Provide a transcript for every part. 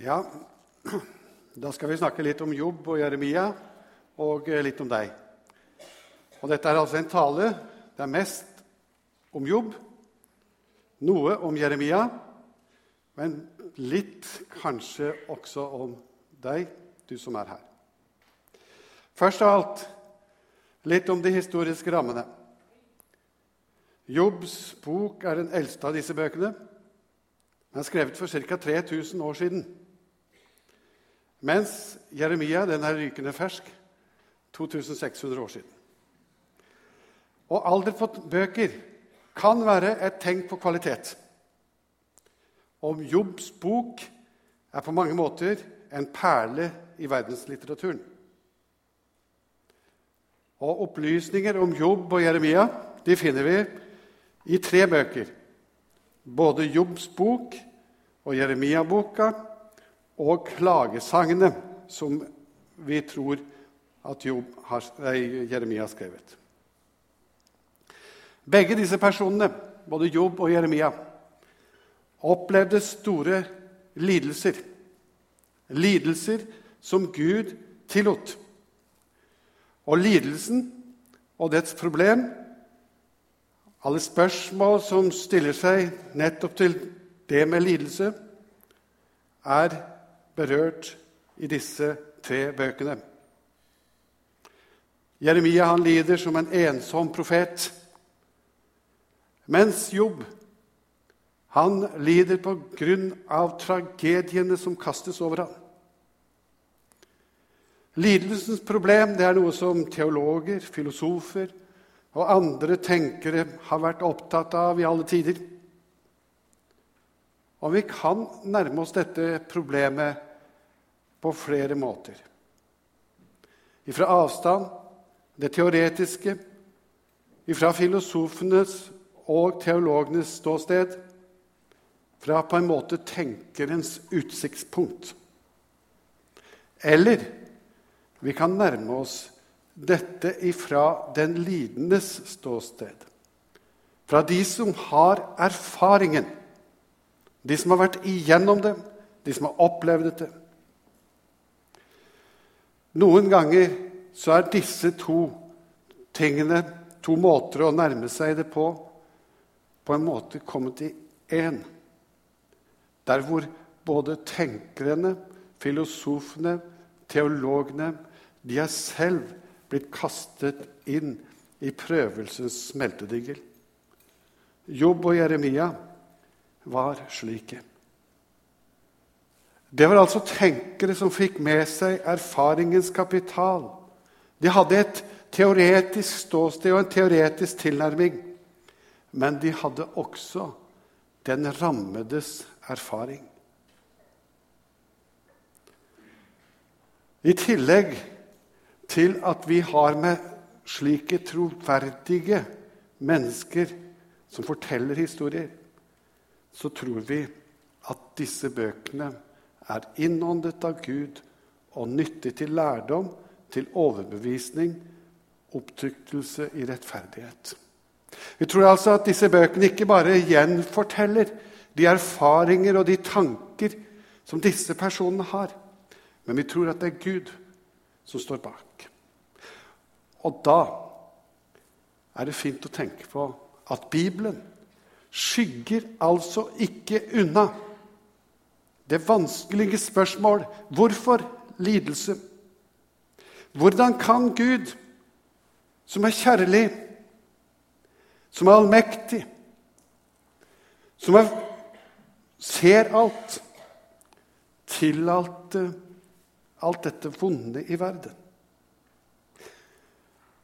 Ja, da skal vi snakke litt om Jobb og Jeremia, og eh, litt om deg. Og Dette er altså en tale. Det er mest om Jobb, noe om Jeremia, men litt kanskje også om deg, du som er her. Først av alt litt om de historiske rammene. Jobbs bok er den eldste av disse bøkene. Den er skrevet for ca. 3000 år siden. Mens Jeremia den er rykende fersk 2600 år siden. Og alder på bøker kan være et tegn på kvalitet. Om Jobbs bok er på mange måter en perle i verdenslitteraturen. Og Opplysninger om Jobb og Jeremia de finner vi i tre bøker. Både Jobbs bok og Jeremia-boka og klagesangene som vi tror at har, Jeremia har skrevet. Begge disse personene, både Jobb og Jeremia, opplevde store lidelser. Lidelser som Gud tillot. Og lidelsen og dets problem, alle spørsmål som stiller seg nettopp til det med lidelse, er berørt i disse tre bøkene. Jeremia han lider som en ensom profet, mens Jobb han lider på grunn av tragediene som kastes over ham. Lidelsens problem det er noe som teologer, filosofer og andre tenkere har vært opptatt av i alle tider. Og vi kan nærme oss dette problemet på flere måter. Ifra avstand, det teoretiske, ifra filosofenes og teologenes ståsted, fra på en måte tenkerens utsiktspunkt. Eller vi kan nærme oss dette ifra den lidendes ståsted. Fra de som har erfaringen de som har vært igjennom det, de som har opplevd det. Noen ganger så er disse to tingene, to måter å nærme seg det på, på en måte kommet i én. Der hvor både tenkerne, filosofene, teologene de er selv blitt kastet inn i prøvelsens smeltedigel. Jobb og Jeremia var slike. Det var altså tenkere som fikk med seg erfaringens kapital. De hadde et teoretisk ståsted og en teoretisk tilnærming. Men de hadde også den rammedes erfaring. I tillegg til at vi har med slike troverdige mennesker som forteller historier, så tror vi at disse bøkene er innåndet av Gud og nyttig til lærdom, til overbevisning, opptryktelse i rettferdighet. Vi tror altså at disse bøkene ikke bare gjenforteller de erfaringer og de tanker som disse personene har, men vi tror at det er Gud som står bak. Og da er det fint å tenke på at Bibelen skygger altså ikke unna det vanskelige spørsmål hvorfor lidelse? Hvordan kan Gud, som er kjærlig, som er allmektig, som er, ser alt, tillate alt dette vonde i verden?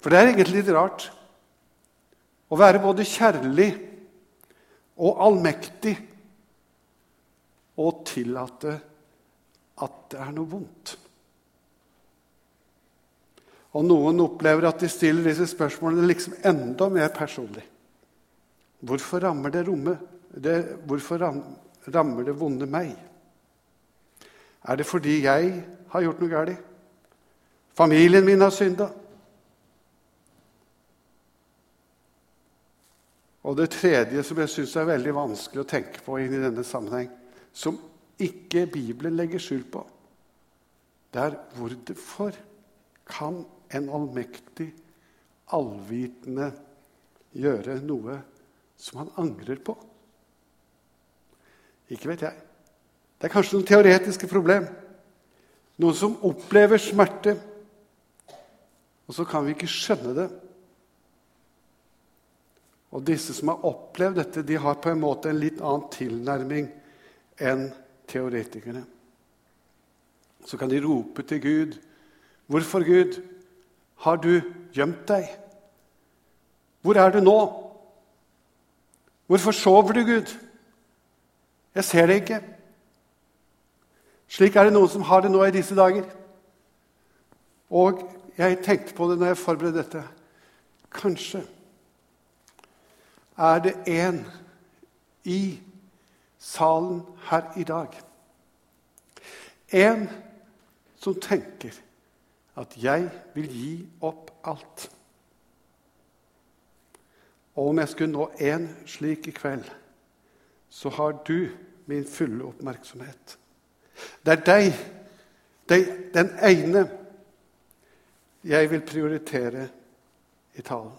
For det er egentlig litt rart å være både kjærlig og allmektig og tillate at det er noe vondt. Og noen opplever at de stiller disse spørsmålene liksom enda mer personlig. Hvorfor rammer det rommet? Det, hvorfor rammer det vonde meg? Er det fordi jeg har gjort noe galt? Familien min har synda? Og det tredje som jeg syns er veldig vanskelig å tenke på inn i denne sammenheng, som ikke Bibelen legger skjul på, det er hvorfor kan en allmektig, allvitende gjøre noe som han angrer på? Ikke vet jeg. Det er kanskje noen teoretiske problem. Noen som opplever smerte, og så kan vi ikke skjønne det. Og disse som har opplevd dette, de har på en måte en litt annen tilnærming enn teoretikerne. Så kan de rope til Gud. 'Hvorfor, Gud, har du gjemt deg? Hvor er du nå? Hvorfor sover du, Gud? Jeg ser det ikke.' Slik er det noen som har det nå i disse dager. Og jeg tenkte på det når jeg forberedte dette. Kanskje er det en i salen her i dag En som tenker at 'jeg vil gi opp alt'. Og om jeg skulle nå en slik i kveld, så har du min fulle oppmerksomhet. Det er deg, deg den ene, jeg vil prioritere i talen.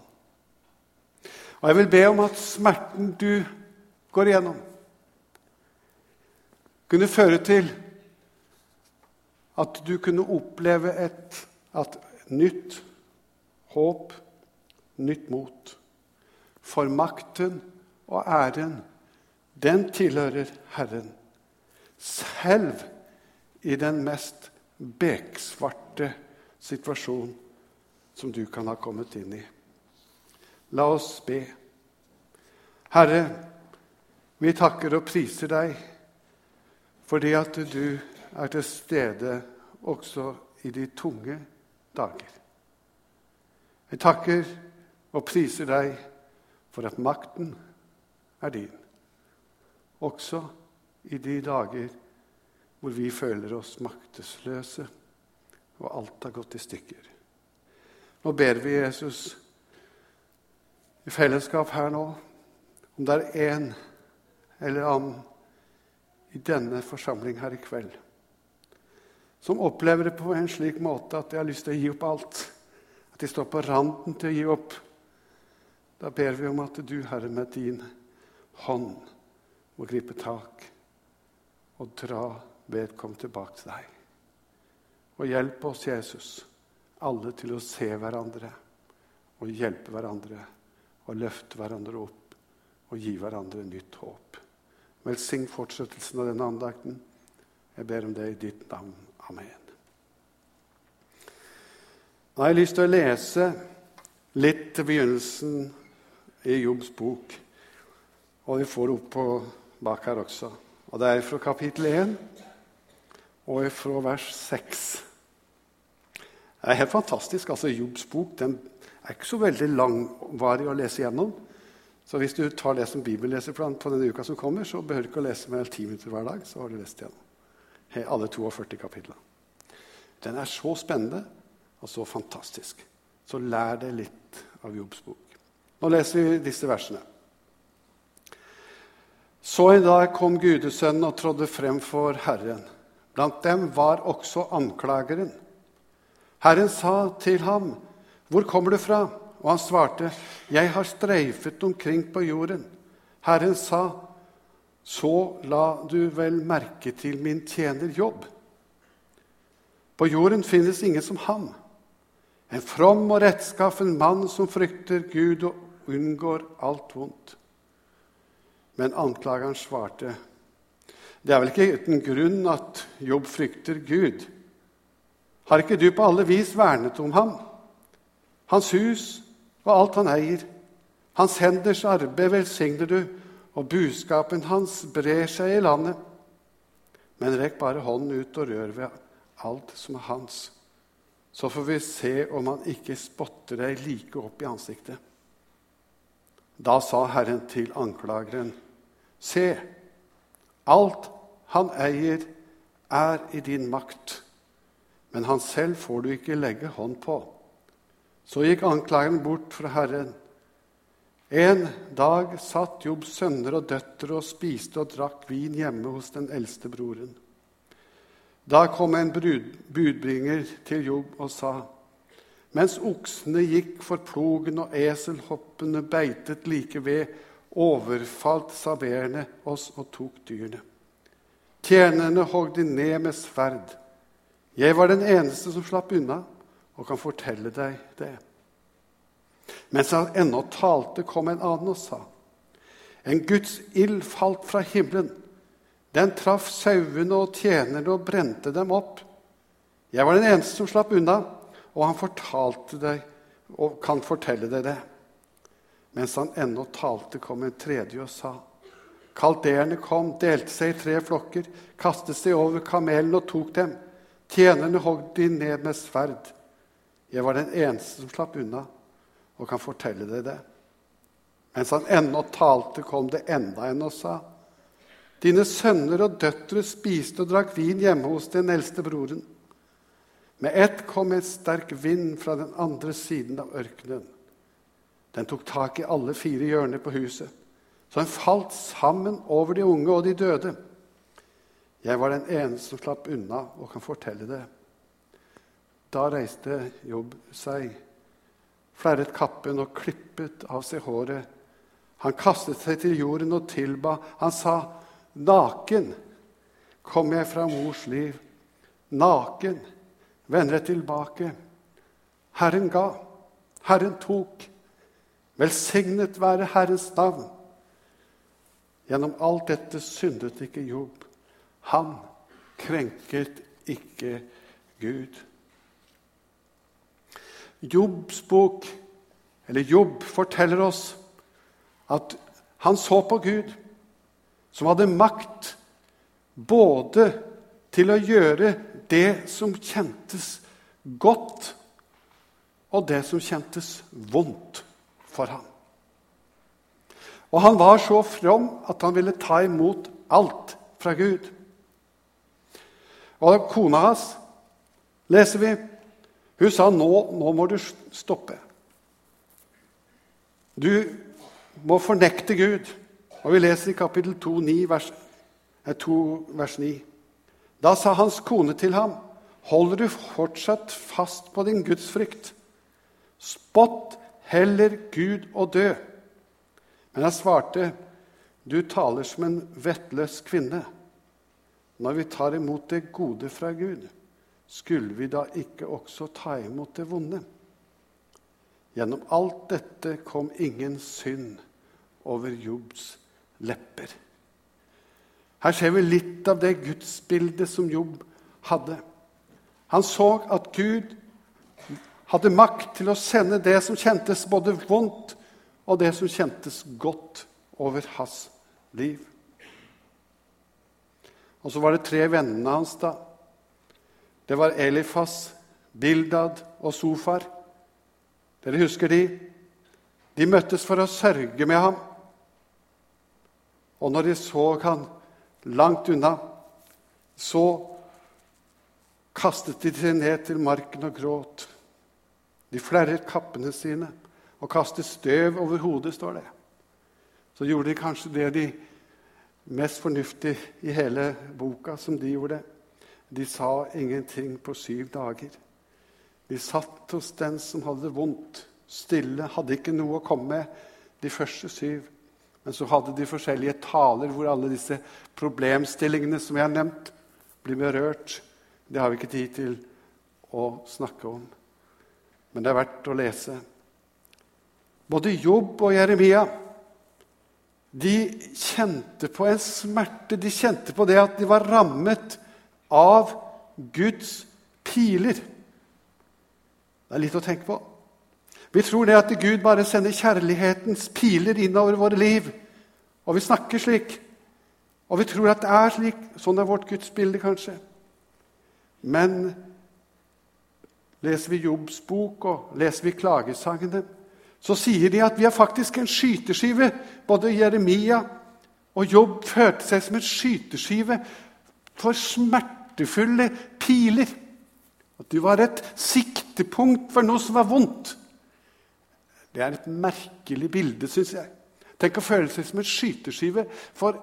Og jeg vil be om at smerten du går igjennom, kunne føre til at du kunne oppleve et et nytt håp, nytt mot. For makten og æren, den tilhører Herren. Selv i den mest beksvarte situasjon som du kan ha kommet inn i. La oss be. Herre, vi takker og priser deg fordi at du er til stede også i de tunge dager. Vi takker og priser deg for at makten er din, også i de dager hvor vi føler oss maktesløse og alt har gått i stykker. Nå ber vi Jesus i fellesskap her nå, om det er en eller annen i denne forsamling her i kveld som opplever det på en slik måte at de har lyst til å gi opp alt, at de står på randen til å gi opp, da ber vi om at du, Herre, med din hånd må gripe tak og dra vedkommende tilbake til deg. Og hjelp oss, Jesus, alle til å se hverandre og hjelpe hverandre og løfte hverandre opp og gi hverandre nytt håp. Velsign fortsettelsen av denne andakten. Jeg ber om det i ditt navn. Amen. Nå har jeg lyst til å lese litt til begynnelsen i Jobbs bok. Og vi får det opp på bak her også. Og Det er fra kapittel 1 og fra vers 6. Det er helt fantastisk. altså Jobbs bok den er ikke så veldig langvarig å lese gjennom. Så hvis du tar det som bibelleseplan på denne uka som kommer, så behøver du ikke å lese mer enn ti minutter hver dag. så har du lest igjen. alle 42 kapitlene. Den er så spennende og så fantastisk. Så lær deg litt av Jobbs bok. Nå leser vi disse versene. Så en dag kom gudesønnen og trådde frem for Herren. Blant dem var også anklageren. Herren sa til ham, 'Hvor kommer du fra?' Og han svarte, 'Jeg har streifet omkring på jorden.' Herren sa, 'Så la du vel merke til min tjener Jobb.' På jorden finnes ingen som ham, en from og rettskaffen mann som frykter Gud og unngår alt vondt. Men anklageren svarte, 'Det er vel ikke uten grunn at Jobb frykter Gud.' Har ikke du på alle vis vernet om ham? Hans hus og alt han eier. Hans henders arbeid velsigner du, og buskapen hans brer seg i landet. Men rekk bare hånden ut og rør ved alt som er hans. Så får vi se om han ikke spotter deg like opp i ansiktet. Da sa Herren til anklageren, se, alt han eier, er i din makt, men han selv får du ikke legge hånd på. Så gikk anklageren bort fra Herren. En dag satt Jobbs sønner og døtre og spiste og drakk vin hjemme hos den eldste broren. Da kom en budbringer til Jobb og sa:" Mens oksene gikk for plogen og eselhoppene beitet like ved, overfalt saberene oss og tok dyrene. Tjenerne hogg de ned med sverd. Jeg var den eneste som slapp unna, og kan fortelle deg det. Mens han ennå talte, kom en annen og sa.: En Guds ild falt fra himmelen. Den traff sauene og tjenerne og brente dem opp. Jeg var den eneste som slapp unna, og han fortalte deg, og kan fortelle deg det. Mens han ennå talte, kom en tredje og sa.: Kalderene kom, delte seg i tre flokker, kastet seg over kamelen og tok dem. Tjenerne hogg de ned med sverd. Jeg var den eneste som slapp unna, og kan fortelle deg det. Mens han ennå talte, kom det enda en og sa:" Dine sønner og døtre spiste og drakk vin hjemme hos den eldste broren. Med ett kom en sterk vind fra den andre siden av ørkenen. Den tok tak i alle fire hjørner på huset, så den falt sammen over de unge og de døde. Jeg var den eneste som slapp unna og kan fortelle det. Da reiste Jobb seg flerret kappen og klippet av seg håret. Han kastet seg til jorden og tilba. Han sa, 'Naken kom jeg fra mors liv. Naken vender jeg tilbake.' Herren ga, Herren tok. Velsignet være Herrens navn. Gjennom alt dette syndet ikke Jobb. Han krenket ikke Gud. Jobbs bok, eller Jobb, forteller oss at han så på Gud, som hadde makt både til å gjøre det som kjentes godt, og det som kjentes vondt for ham. Og han var så from at han ville ta imot alt fra Gud. Og kona hans, leser vi, hun sa nå, nå må du stoppe. Du må fornekte Gud. Og Vi leser i kapittel 2, 9, vers, 2, vers 9. Da sa hans kone til ham, holder du fortsatt fast på din gudsfrykt? Spott heller Gud og dø. Men han svarte, du taler som en vettløs kvinne. Når vi tar imot det gode fra Gud, skulle vi da ikke også ta imot det vonde? Gjennom alt dette kom ingen synd over Jobbs lepper. Her ser vi litt av det gudsbildet som Jobb hadde. Han så at Gud hadde makt til å sende det som kjentes både vondt, og det som kjentes godt over hans liv. Og så var det tre vennene hans da det var Elifas, Bildad og Sofar. Dere husker de? De møttes for å sørge med ham. Og når de så han langt unna, så kastet de seg ned til marken og gråt. De flerret kappene sine og kastet støv over hodet, står det. Så gjorde de kanskje det de mest fornuftige i hele boka, som de gjorde. De sa ingenting på syv dager. De satt hos den som hadde vondt, stille, hadde ikke noe å komme med de første syv. Men så hadde de forskjellige taler hvor alle disse problemstillingene som jeg har nevnt, blir berørt. Det har vi ikke tid til å snakke om. Men det er verdt å lese. Både Jobb og Jeremia de kjente på en smerte. De kjente på det at de var rammet av Guds piler. Det er litt å tenke på. Vi tror det at Gud bare sender kjærlighetens piler innover våre liv. Og vi snakker slik. Og vi tror at det er slik. Sånn er vårt gudsbilde, kanskje. Men leser vi Jobbs bok og leser vi klagesangene, så sier de at vi er faktisk en skyteskive. Både Jeremia og Jobb følte seg som en skyteskive for smertefulle piler. At du var et siktepunkt for noe som var vondt. Det er et merkelig bilde, syns jeg. Tenk å føle seg som en skyteskive. For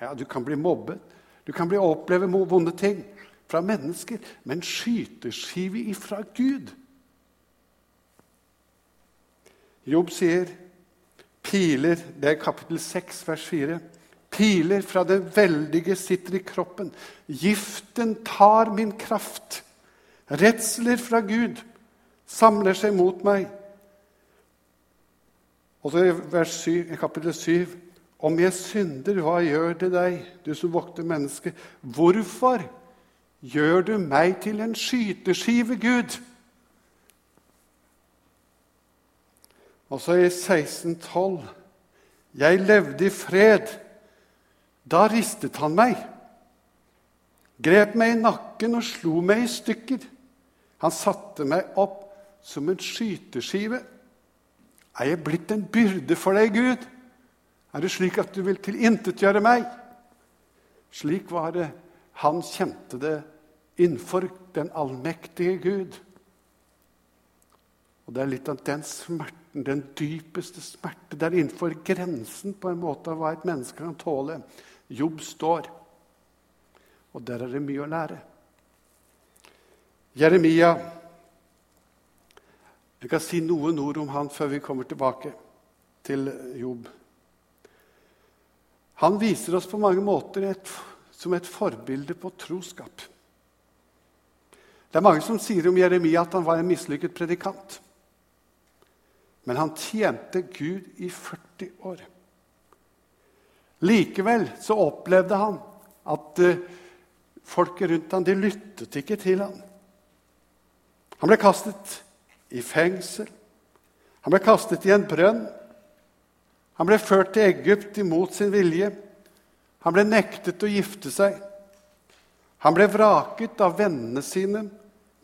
ja, du kan bli mobbet, du kan bli oppleve vonde ting fra mennesker, men skyteskive ifra Gud Jobb sier piler Det er kapittel 6, vers 4. Piler fra det veldige sitter i kroppen. Giften tar min kraft. Redsler fra Gud samler seg mot meg. Og så i vers 7, kapittel 7.: Om jeg synder, hva gjør det deg, du som vokter mennesket? Hvorfor gjør du meg til en skyteskive, Gud? Og så i 1612.: Jeg levde i fred. Da ristet han meg, grep meg i nakken og slo meg i stykker. Han satte meg opp som en skyteskive. Er jeg blitt en byrde for deg, Gud? Er det slik at du vil tilintetgjøre meg? Slik var det han kjente det innenfor den allmektige Gud. Og Det er litt av den smerten, den dypeste smerte. Det er innenfor grensen på en måte av hva et menneske kan tåle. Jobb står, og der er det mye å lære. Jeremia jeg kan si noen ord om han før vi kommer tilbake til Jobb. Han viser oss på mange måter et, som et forbilde på troskap. Det er mange som sier om Jeremia at han var en mislykket predikant. Men han tjente Gud i 40 år. Likevel så opplevde han at uh, folket rundt ham de lyttet ikke til ham. Han ble kastet i fengsel. Han ble kastet i en brønn. Han ble ført til Egypt imot sin vilje. Han ble nektet å gifte seg. Han ble vraket av vennene sine,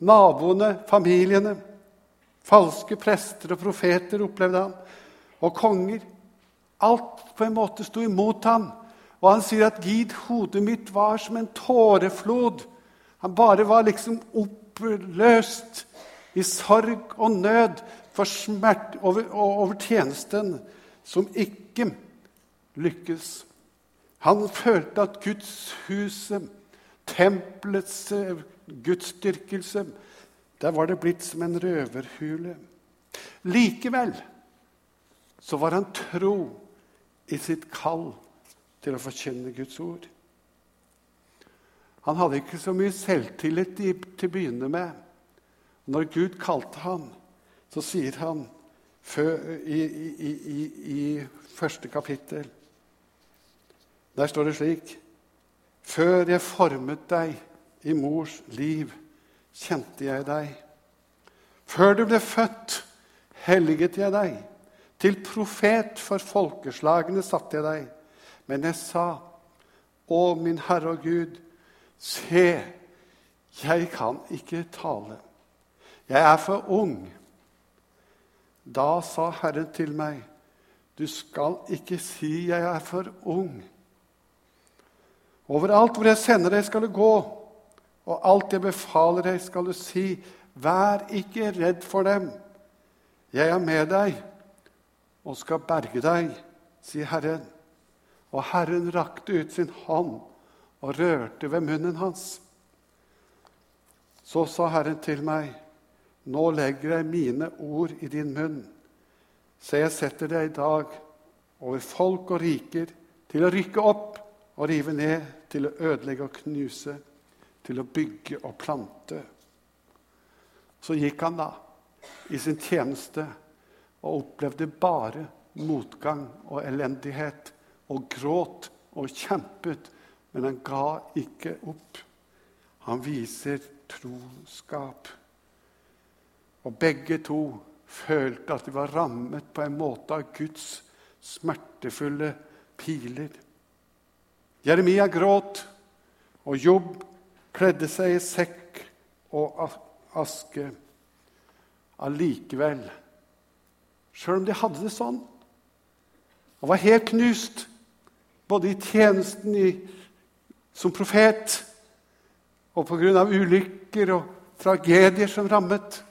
naboene, familiene. Falske prester og profeter opplevde han, og konger. Alt på en måte sto imot ham. Og han sier at 'Gid, hodet mitt var som en tåreflod'. Han bare var liksom oppløst i sorg og nød for smert over, over tjenesten som ikke lykkes. Han følte at gudshuset, tempelets gudsdyrkelse, der var det blitt som en røverhule. Likevel så var han tro i sitt kall til å forkynne Guds ord. Han hadde ikke så mye selvtillit til å begynne med. Når Gud kalte ham, så sier han i, i, i, i første kapittel Der står det slik Før jeg formet deg i mors liv, kjente jeg deg. Før du ble født, helliget jeg deg. Til profet for folkeslagene satte jeg deg. Men jeg sa, Å, min Herre og Gud, se, jeg kan ikke tale. 'Jeg er for ung.' Da sa Herren til meg, 'Du skal ikke si 'jeg er for ung'.' Overalt hvor jeg sender deg, skal du gå, og alt jeg befaler deg, skal du si. Vær ikke redd for dem. Jeg er med deg og skal berge deg, sier Herren. Og Herren rakte ut sin hånd og rørte ved munnen hans. Så sa Herren til meg, nå legger jeg mine ord i din munn. Så jeg setter deg i dag over folk og riker til å rykke opp og rive ned, til å ødelegge og knuse, til å bygge og plante. Så gikk han da i sin tjeneste og opplevde bare motgang og elendighet og gråt og kjempet, men han ga ikke opp. Han viser troskap. Og begge to følte at de var rammet på en måte av Guds smertefulle piler. Jeremia gråt, og Jobb kledde seg i sekk og aske. Allikevel, sjøl om de hadde det sånn, og var helt knust, både i tjenesten i, som profet og pga. ulykker og tragedier som rammet,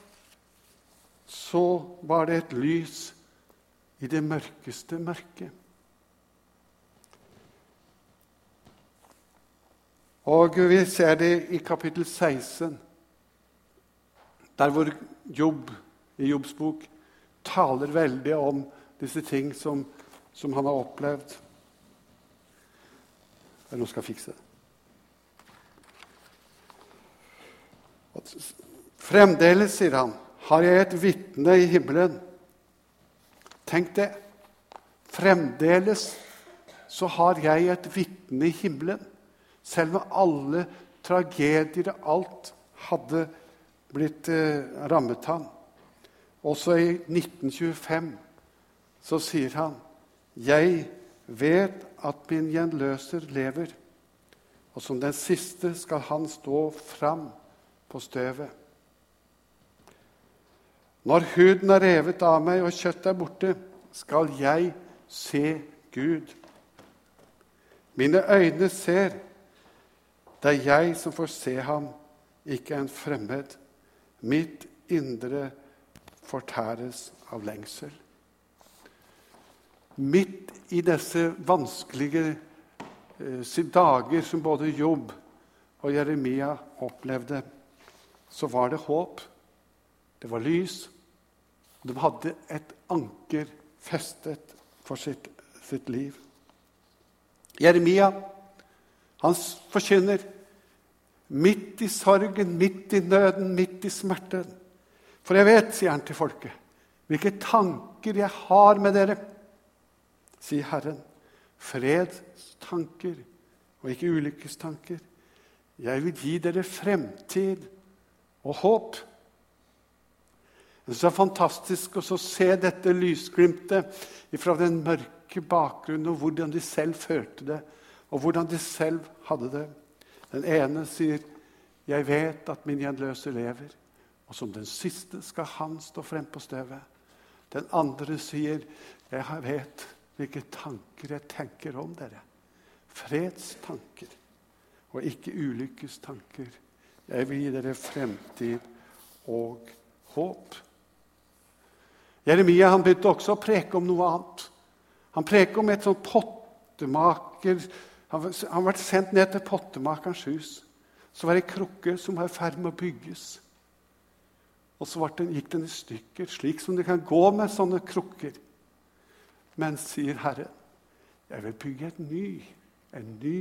så var det et lys i det mørkeste mørket. Og vi ser det i kapittel 16, der hvor Jobb i Jobbs bok taler veldig om disse ting som, som han har opplevd. Er noen som skal fikse det. Fremdeles, sier han, har jeg et vitne i himmelen. Tenk det. Fremdeles så har jeg et vitne i himmelen. Selv om alle tragedier og alt hadde blitt eh, rammet ham. Også i 1925 så sier han, 'Jeg vet at min gjenløser lever', og som den siste skal han stå fram på støvet. Når huden er revet av meg og kjøttet er borte, skal jeg se Gud. Mine øyne ser. Det er jeg som får se ham, ikke en fremmed. Mitt indre fortæres av lengsel. Midt i disse vanskelige eh, dager som både Jobb og Jeremia opplevde, så var det håp. Det var lys. De hadde et anker festet for sitt, sitt liv. Jeremia han forkynner midt i sorgen, midt i nøden, midt i smerten. For jeg vet, sier han til folket, hvilke tanker jeg har med dere, sier Herren. Fredstanker og ikke ulykkestanker. Jeg vil gi dere fremtid og håp. Det er så fantastisk å se dette lysglimtet fra den mørke bakgrunnen, og hvordan de selv følte det, og hvordan de selv hadde det. Den ene sier, 'Jeg vet at min gjenløse lever', og som den siste skal han stå frem på støvet. Den andre sier, 'Jeg vet hvilke tanker jeg tenker om dere'. Fredstanker og ikke ulykkestanker. Jeg vil gi dere fremtid og håp. Jeremia han begynte også å preke om noe annet. Han preker om et sånt pottemaker Han, har ble sendt ned til pottemakerens hus. Så var det ei krukke som var i ferd med å bygges. Og så den, gikk den i stykker, slik som det kan gå med sånne krukker. Men, sier Herren, jeg vil bygge et ny, en ny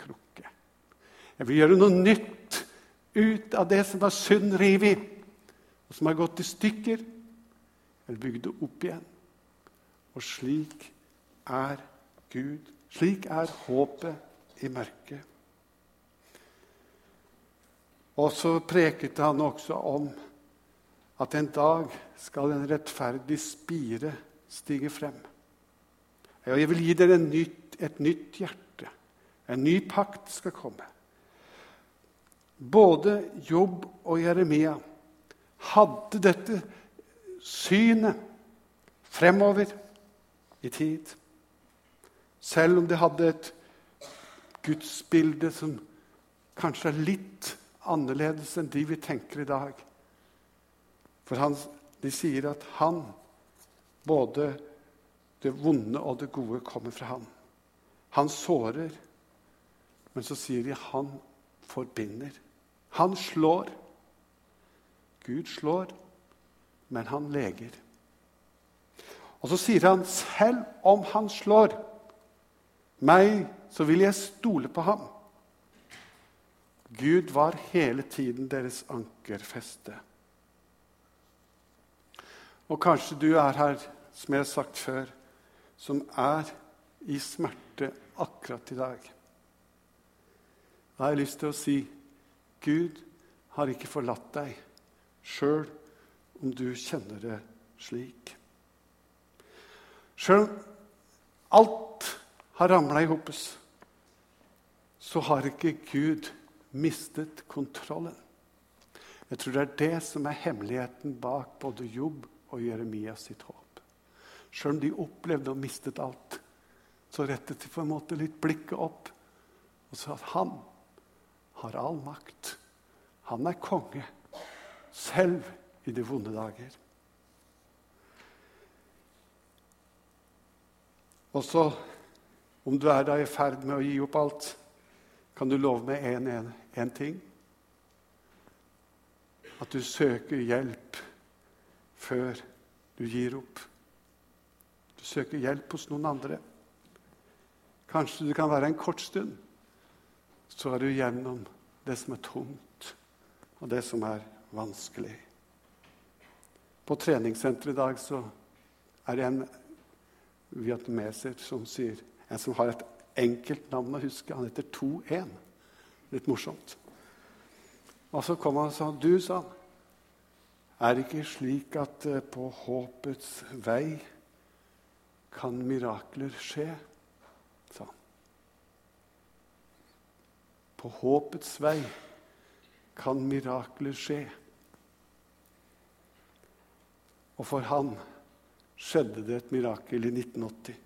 krukke. Jeg vil gjøre noe nytt ut av det som var synd revet, og som har gått i stykker eller bygge det opp igjen. Og slik er Gud. Slik er håpet i mørket. Og så preket han også om at en dag skal en rettferdig spire stige frem. Og jeg vil gi dere nytt, et nytt hjerte. En ny pakt skal komme. Både Jobb og Jeremia hadde dette synet fremover i tid. Selv om de hadde et gudsbilde som kanskje er litt annerledes enn de vi tenker i dag. For han, de sier at han, både det vonde og det gode, kommer fra han. Han sårer, men så sier de han forbinder. Han slår. Gud slår, men han leger. Og så sier han, 'Selv om han slår meg, så vil jeg stole på ham.' Gud var hele tiden deres ankerfeste. Og kanskje du er her, som jeg har sagt før, som er i smerte akkurat i dag. Da har jeg lyst til å si Gud har ikke forlatt deg sjøl om du kjenner det slik. Sjøl om alt har ramla i hopus, så har ikke Gud mistet kontrollen. Jeg tror det er det som er hemmeligheten bak både Jobb og Jeremias sitt håp. Sjøl om de opplevde og mistet alt, så rettet de på en måte litt blikket opp og sa at han har all makt. Han er konge, selv i de vonde dager. Også om du er da i ferd med å gi opp alt, kan du love meg én ting. At du søker hjelp før du gir opp. Du søker hjelp hos noen andre. Kanskje det kan være en kort stund. Så er du gjennom det som er tungt, og det som er vanskelig. På treningssenteret i dag så er det en vietnameser som sier En som har et enkelt navn å huske. Han heter 2-1. Litt morsomt. Og så kom han og sa Du, sa han, er det ikke slik at eh, på håpets vei kan mirakler skje? sa han. På håpets vei kan mirakler skje. Og for han skjedde det et mirakel i 1980.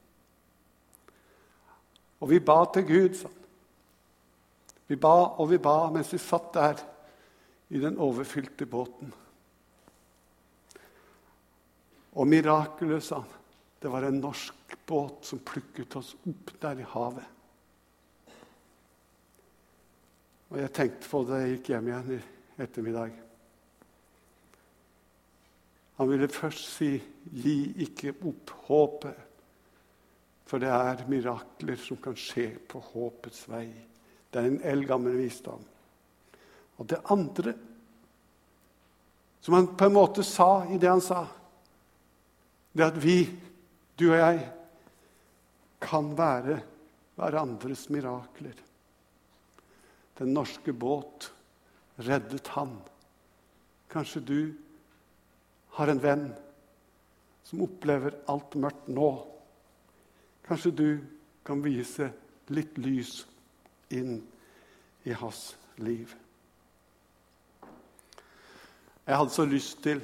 Og vi ba til Gud, sa han. Vi ba og vi ba mens vi satt der i den overfylte båten. Og mirakelet, sa han, det var en norsk båt som plukket oss opp der i havet. Og jeg tenkte på det da jeg gikk hjem igjen i ettermiddag. Han ville først si 'gi ikke opp håpet', for det er mirakler som kan skje på håpets vei. Det er en eldgammel visdom. Og det andre, som han på en måte sa i det han sa, det at vi, du og jeg, kan være hverandres mirakler. Den norske båt reddet han. Kanskje du har en venn som opplever alt mørkt nå. Kanskje du kan vise litt lys inn i hans liv. Jeg hadde så lyst til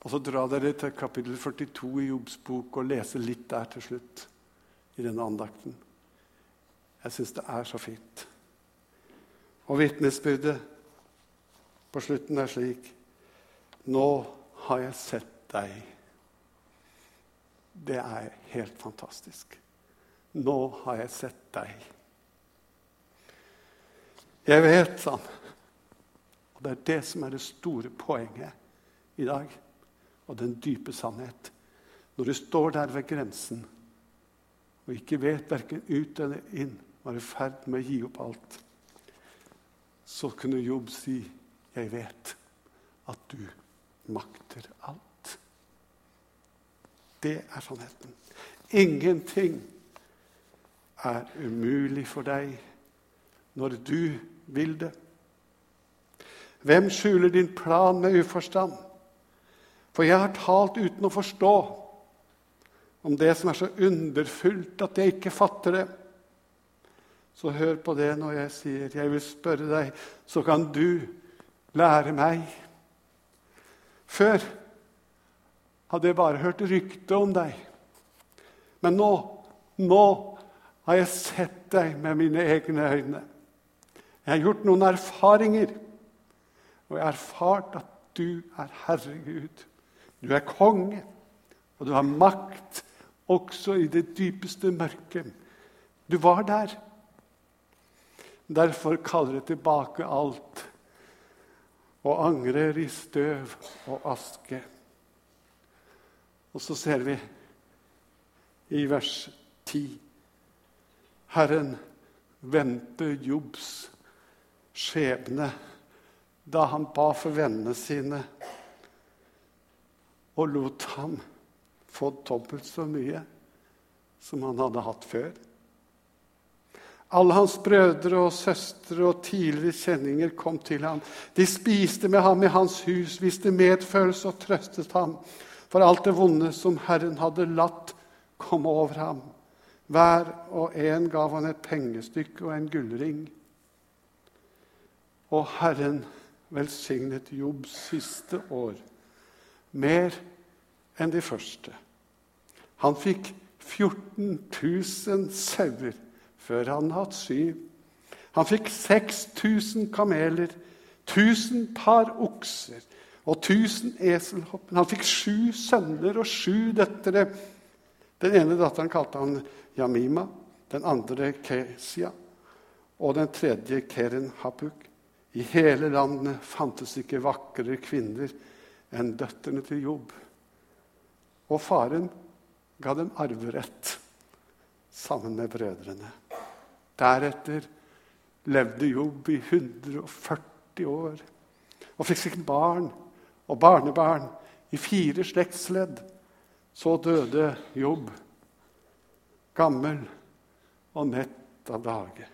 å dra dere til kapittel 42 i Jobbs bok og lese litt der til slutt i denne andakten. Jeg syns det er så fint. Og vitnesbyrdet på slutten er slik Nå har jeg sett deg. Det er helt fantastisk. Nå har jeg sett deg. Jeg vet, sa han. Og det er det som er det store poenget i dag, og den dype sannhet. Når du står der ved grensen og ikke vet verken ut eller inn, var i ferd med å gi opp alt, så kunne Jobb si, 'Jeg vet at du makter alt. Det er sannheten. Ingenting er umulig for deg når du vil det. Hvem skjuler din plan med uforstand? For jeg har talt uten å forstå om det som er så underfullt at jeg ikke fatter det. Så hør på det når jeg sier, 'Jeg vil spørre deg', så kan du lære meg. Før hadde jeg bare hørt rykte om deg. Men nå, nå har jeg sett deg med mine egne øyne. Jeg har gjort noen erfaringer, og jeg har erfart at du er Herregud. Du er konge, og du har makt også i det dypeste mørket. Du var der. Derfor kaller jeg tilbake alt og angrer i støv og aske. Og så ser vi i vers 10 Herren vendte Jobbs skjebne da han ba for vennene sine og lot ham få dobbelt så mye som han hadde hatt før. Alle hans brødre og søstre og tidligere kjenninger kom til ham. De spiste med ham i hans hus, viste medfølelse og trøstet ham for alt det vonde som Herren hadde latt komme over ham. Hver og en gav han et pengestykke og en gullring. Og Herren velsignet Jobbs siste år mer enn de første. Han fikk 14 000 sauer før han hatt syv. Han fikk 6000 kameler, 1000 par okser og 1000 eselhopper. Han fikk sju sønner og sju døtre. Den ene datteren kalte han Jamima, den andre Kesia og den tredje Keren Hapuk. I hele landet fantes ikke vakrere kvinner enn døtrene til Jobb. Og faren ga dem arverett sammen med brødrene. Deretter levde Jobb i 140 år og fikk sikkert barn og barnebarn i fire slektsledd. Så døde Jobb, gammel og mett av dage.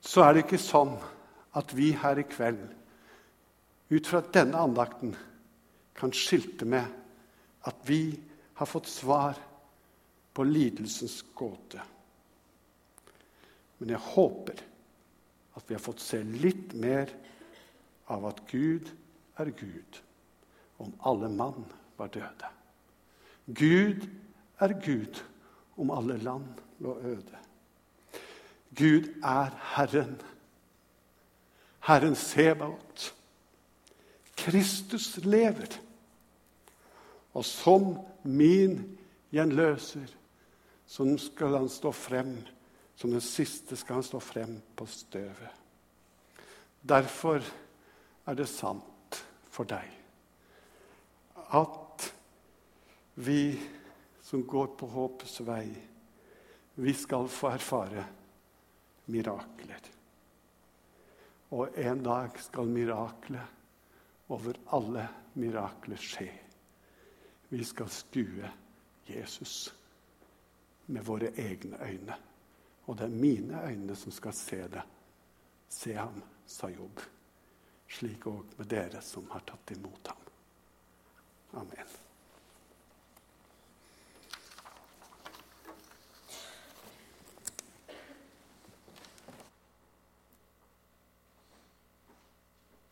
Så er det ikke sånn at vi her i kveld, ut fra denne andakten, kan skilte med at vi har fått svar på lidelsens gåte. Men jeg håper at vi har fått se litt mer av at Gud er Gud, om alle mann var døde. Gud er Gud, om alle land lå øde. Gud er Herren, Herren Sebaot. Kristus lever. Og som min gjenløser, så skal han stå frem. Som den siste skal han stå frem på støvet. Derfor er det sant for deg at vi som går på håpets vei, vi skal få erfare mirakler. Og en dag skal miraklet over alle mirakler skje. Vi skal skue Jesus med våre egne øyne. Og det er mine øyne som skal se det. Se ham, sa Jobb slik òg med dere som har tatt imot ham. Amen.